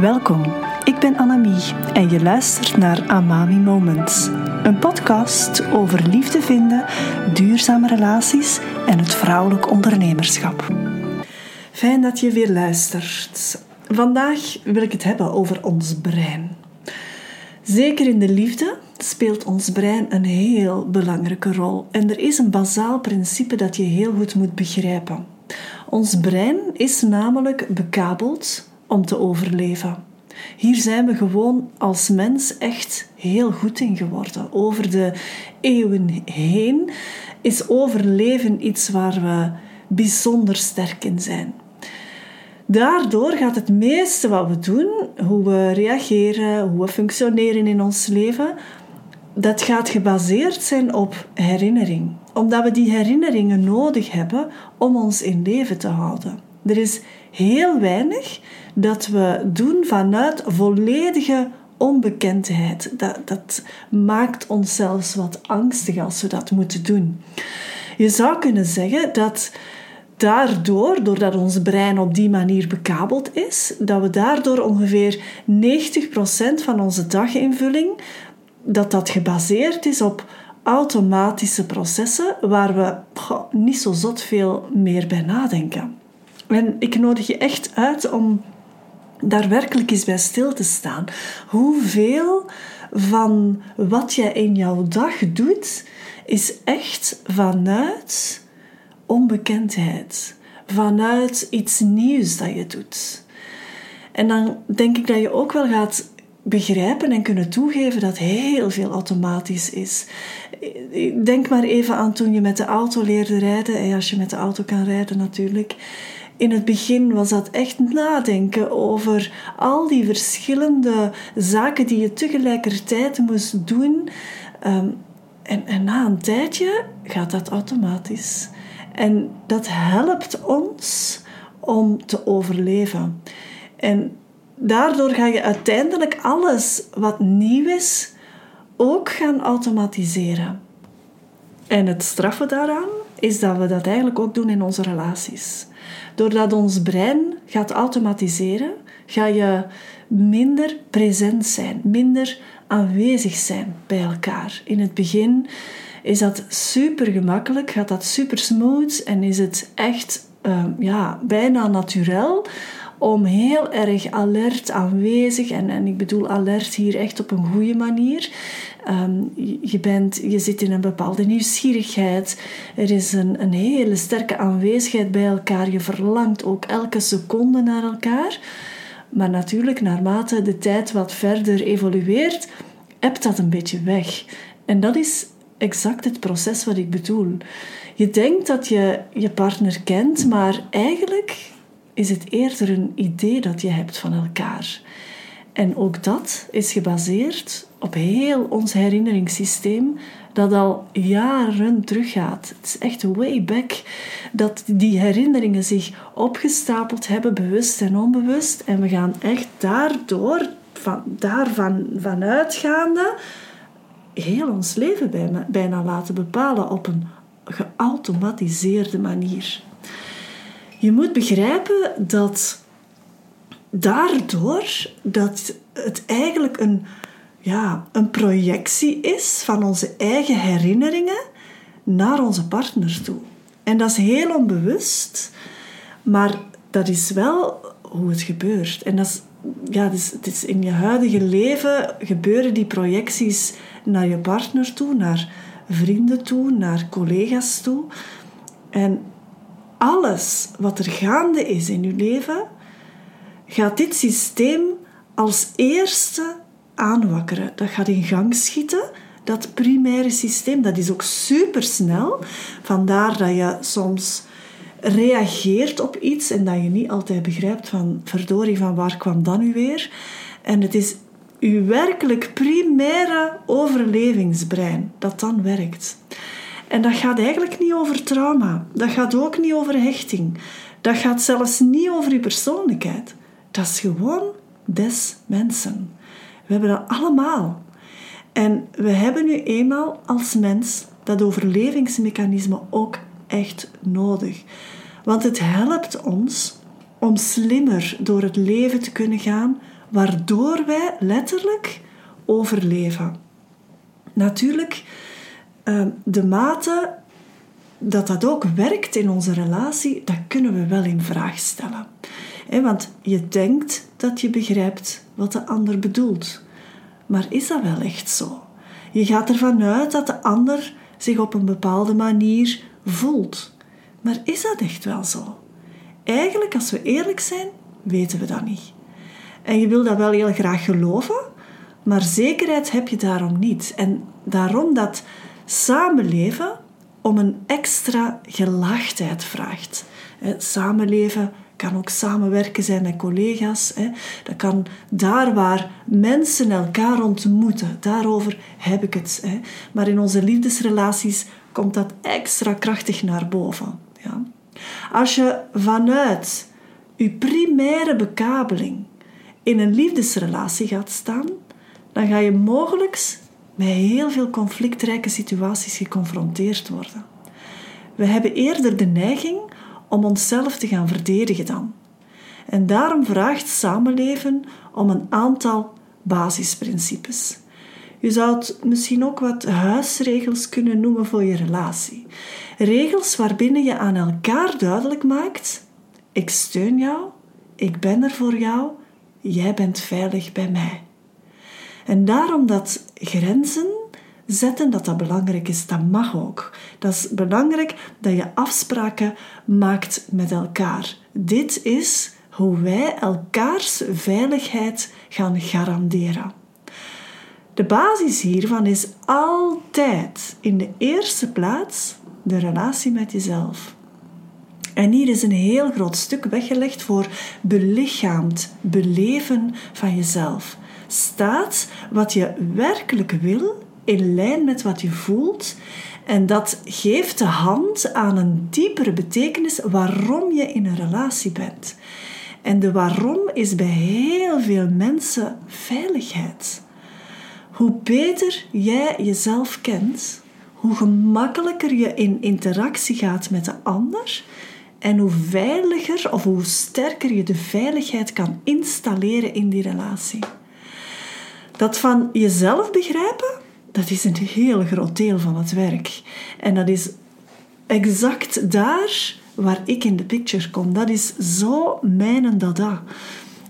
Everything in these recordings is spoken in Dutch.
Welkom, ik ben Annemie en je luistert naar Amami Moments. Een podcast over liefde vinden, duurzame relaties en het vrouwelijk ondernemerschap. Fijn dat je weer luistert. Vandaag wil ik het hebben over ons brein. Zeker in de liefde speelt ons brein een heel belangrijke rol. En er is een bazaal principe dat je heel goed moet begrijpen. Ons brein is namelijk bekabeld om te overleven. Hier zijn we gewoon als mens echt heel goed in geworden. Over de eeuwen heen is overleven iets waar we bijzonder sterk in zijn. Daardoor gaat het meeste wat we doen, hoe we reageren, hoe we functioneren in ons leven, dat gaat gebaseerd zijn op herinnering. Omdat we die herinneringen nodig hebben om ons in leven te houden. Er is heel weinig dat we doen vanuit volledige onbekendheid. Dat, dat maakt ons zelfs wat angstig als we dat moeten doen. Je zou kunnen zeggen dat daardoor, doordat ons brein op die manier bekabeld is, dat we daardoor ongeveer 90% van onze daginvulling, dat dat gebaseerd is op automatische processen waar we niet zo zot veel meer bij nadenken. En ik nodig je echt uit om daar werkelijk eens bij stil te staan. Hoeveel van wat je in jouw dag doet, is echt vanuit onbekendheid, vanuit iets nieuws dat je doet. En dan denk ik dat je ook wel gaat begrijpen en kunnen toegeven dat heel veel automatisch is. Denk maar even aan toen je met de auto leerde rijden, als je met de auto kan rijden natuurlijk in het begin was dat echt nadenken over al die verschillende zaken die je tegelijkertijd moest doen. Ehm, en, en na een tijdje gaat dat automatisch. En dat helpt ons om te overleven. En daardoor ga je uiteindelijk alles wat nieuw is ook gaan automatiseren. En het straffen daaraan is dat we dat eigenlijk ook doen in onze relaties. Doordat ons brein gaat automatiseren, ga je minder present zijn, minder aanwezig zijn bij elkaar. In het begin is dat super gemakkelijk, gaat dat super smooth en is het echt uh, ja, bijna natuurlijk om heel erg alert aanwezig, en, en ik bedoel alert hier echt op een goede manier. Ehm, je, bent, je zit in een bepaalde nieuwsgierigheid. Er is een, een hele sterke aanwezigheid bij elkaar. Je verlangt ook elke seconde naar elkaar. Maar natuurlijk, naarmate de tijd wat verder evolueert, hebt dat een beetje weg. En dat is exact het proces wat ik bedoel. Je denkt dat je je partner kent, maar eigenlijk is het eerder een idee dat je hebt van elkaar. En ook dat is gebaseerd op heel ons herinneringssysteem dat al jaren teruggaat. Het is echt way back dat die herinneringen zich opgestapeld hebben, bewust en onbewust. En we gaan echt daardoor, van, daarvan vanuitgaande, heel ons leven bijna, bijna laten bepalen op een geautomatiseerde manier. Je moet begrijpen dat daardoor dat het eigenlijk een, ja, een projectie is van onze eigen herinneringen naar onze partner toe. En dat is heel onbewust, maar dat is wel hoe het gebeurt. En dat is, ja, het is in je huidige leven gebeuren die projecties naar je partner toe, naar vrienden toe, naar collega's toe. En alles wat er gaande is in je leven, gaat dit systeem als eerste aanwakkeren. Dat gaat in gang schieten. Dat primaire systeem, dat is ook supersnel. Vandaar dat je soms reageert op iets en dat je niet altijd begrijpt van verdorie, van waar kwam dat nu weer? En het is uw werkelijk primaire overlevingsbrein dat dan werkt. En dat gaat eigenlijk niet over trauma. Dat gaat ook niet over hechting. Dat gaat zelfs niet over je persoonlijkheid. Dat is gewoon des mensen. We hebben dat allemaal. En we hebben nu eenmaal als mens dat overlevingsmechanisme ook echt nodig. Want het helpt ons om slimmer door het leven te kunnen gaan, waardoor wij letterlijk overleven. Natuurlijk, de mate dat dat ook werkt in onze relatie, dat kunnen we wel in vraag stellen. Want je denkt dat je begrijpt wat de ander bedoelt. Maar is dat wel echt zo? Je gaat ervan uit dat de ander zich op een bepaalde manier voelt. Maar is dat echt wel zo? Eigenlijk, als we eerlijk zijn, weten we dat niet. En je wil dat wel heel graag geloven, maar zekerheid heb je daarom niet. En daarom dat samenleven om een extra gelaagdheid vraagt. Samenleven kan ook samenwerken zijn met collega's. Dat kan daar waar mensen elkaar ontmoeten. Daarover heb ik het. Maar in onze liefdesrelaties komt dat extra krachtig naar boven. Als je vanuit je primaire bekabeling in een liefdesrelatie gaat staan, dan ga je mogelijk met heel veel conflictrijke situaties geconfronteerd worden. We hebben eerder de neiging om onszelf te gaan verdedigen dan. En daarom vraagt samenleven om een aantal basisprincipes. Je zou het misschien ook wat huisregels kunnen noemen voor je relatie. Regels waarbinnen je aan elkaar duidelijk maakt: ik steun jou, ik ben er voor jou, jij bent veilig bij mij. En daarom dat grenzen zetten dat dat belangrijk is, dat mag ook. Dat is belangrijk dat je afspraken maakt met elkaar. Dit is hoe wij elkaars veiligheid gaan garanderen. De basis hiervan is altijd in de eerste plaats de relatie met jezelf. En hier is een heel groot stuk weggelegd voor belichaamd beleven van jezelf. Staat wat je werkelijk wil in lijn met wat je voelt. En dat geeft de hand aan een diepere betekenis waarom je in een relatie bent. En de waarom is bij heel veel mensen veiligheid. Hoe beter jij jezelf kent, hoe gemakkelijker je in interactie gaat met de ander en hoe veiliger of hoe sterker je de veiligheid kan installeren in die relatie. Dat van jezelf begrijpen, dat is een heel groot deel van het werk. En dat is exact daar waar ik in de picture kom. Dat is zo mijn dada.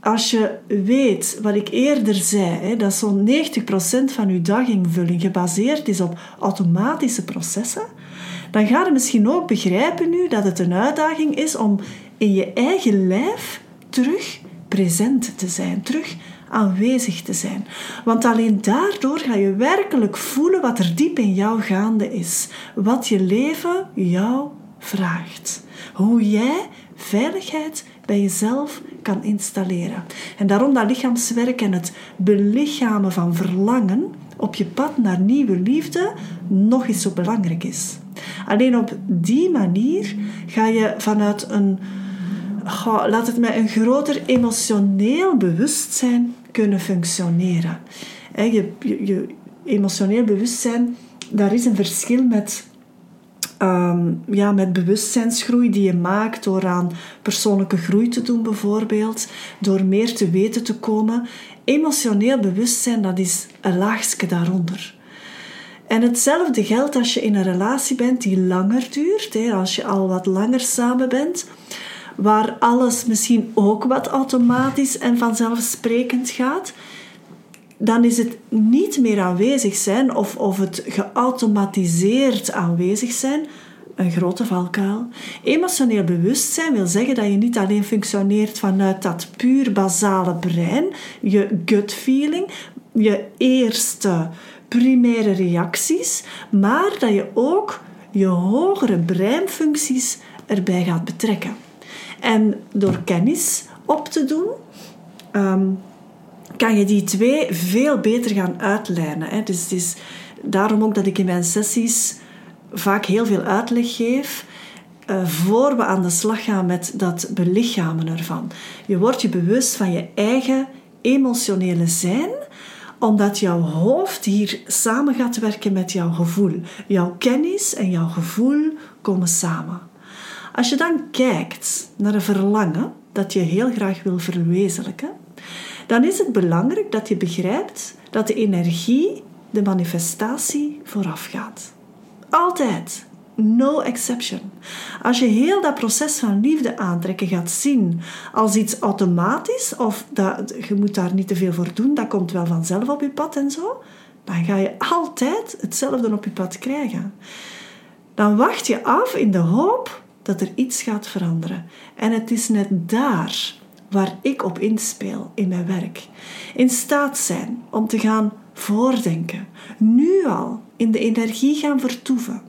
Als je weet wat ik eerder zei, dat zo'n 90% van je dagingvulling gebaseerd is op automatische processen, dan ga je misschien ook begrijpen nu dat het een uitdaging is om in je eigen lijf terug present te zijn, terug aanwezig te zijn. Want alleen daardoor ga je werkelijk voelen wat er diep in jou gaande is, wat je leven jou vraagt. Hoe jij veiligheid bij jezelf kan installeren. En daarom dat lichaamswerk en het belichamen van verlangen op je pad naar nieuwe liefde nog eens zo belangrijk is. Alleen op die manier ga je vanuit een, laat het met een groter emotioneel bewustzijn kunnen functioneren. Je, emotioneel bewustzijn, daar is een verschil met Ehm, ja, met bewustzijnsgroei die je maakt door aan persoonlijke groei te doen bijvoorbeeld, door meer te weten te komen. Emotioneel bewustzijn, dat is een laagje daaronder. En hetzelfde geldt als je in een relatie bent die langer duurt, als je al wat langer samen bent, waar alles misschien ook wat automatisch en vanzelfsprekend gaat dan is het niet meer aanwezig zijn of, of het geautomatiseerd aanwezig zijn een grote valkuil. Emotioneel bewustzijn wil zeggen dat je niet alleen functioneert vanuit dat puur basale brein, je gut feeling, je eerste primaire reacties, maar dat je ook je hogere breinfuncties erbij gaat betrekken. En door kennis op te doen, ehm, kan je die twee veel beter gaan uitlijnen. Hè. Dus het is daarom ook dat ik in mijn sessies vaak heel veel uitleg geef. Uh, voor we aan de slag gaan met dat belichamen ervan. Je wordt je bewust van je eigen emotionele zijn, omdat jouw hoofd hier samen gaat werken met jouw gevoel. Jouw kennis en jouw gevoel komen samen. Als je dan kijkt naar een verlangen, dat je heel graag wil verwezenlijken, dan is het belangrijk dat je begrijpt dat de energie de manifestatie voorafgaat. Altijd. No exception. Als je heel dat proces van liefde aantrekken gaat zien als iets automatisch, of dat, je moet daar niet te veel voor doen, dat komt wel vanzelf op je pad en zo, dan ga je altijd hetzelfde op je pad krijgen. Dan wacht je af in de hoop dat er iets gaat veranderen. En het is net daar waar ik op inspeel in mijn werk. In staat zijn om te gaan voordenken, nu al in de energie gaan vertoeven,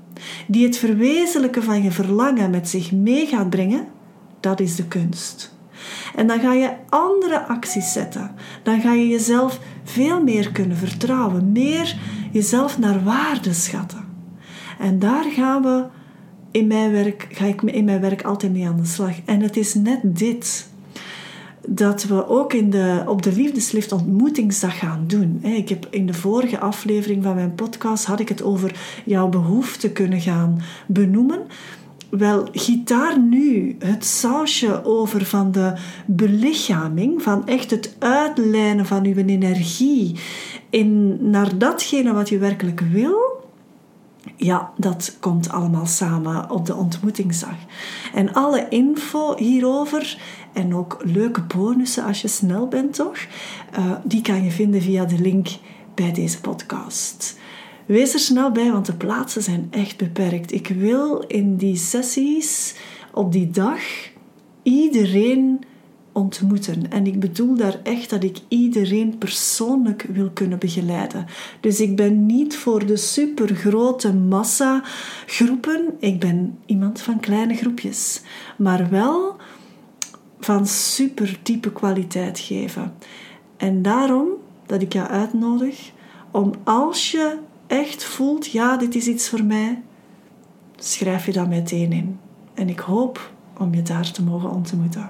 die het verwezenlijken van je verlangen met zich mee gaat brengen, dat is de kunst. En dan ga je andere acties zetten. Dan ga je jezelf veel meer kunnen vertrouwen, meer jezelf naar waarde schatten. En daar gaan we in mijn werk, ga ik in mijn werk altijd mee aan de slag. En het is net dit dat we ook in de, op de Liefdeslift ontmoetingsdag gaan doen. Ik heb in de vorige aflevering van mijn podcast had ik het over jouw behoefte kunnen gaan benoemen. Wel, giet daar nu het sausje over van de belichaming, van echt het uitlijnen van uw energie in, naar datgene wat je werkelijk wil. Ja, dat komt allemaal samen op de ontmoetingsdag. En alle info hierover en ook leuke bonussen als je snel bent, toch? Uh, die kan je vinden via de link bij deze podcast. Wees er snel bij, want de plaatsen zijn echt beperkt. Ik wil in die sessies op die dag iedereen ontmoeten. En ik bedoel daar echt dat ik iedereen persoonlijk wil kunnen begeleiden. Dus ik ben niet voor de supergrote massa groepen. Ik ben iemand van kleine groepjes. Maar wel van super diepe kwaliteit geven. En daarom dat ik jou uitnodig om als je echt voelt, ja, dit is iets voor mij, schrijf je dat meteen in. En ik hoop om je daar te mogen ontmoeten.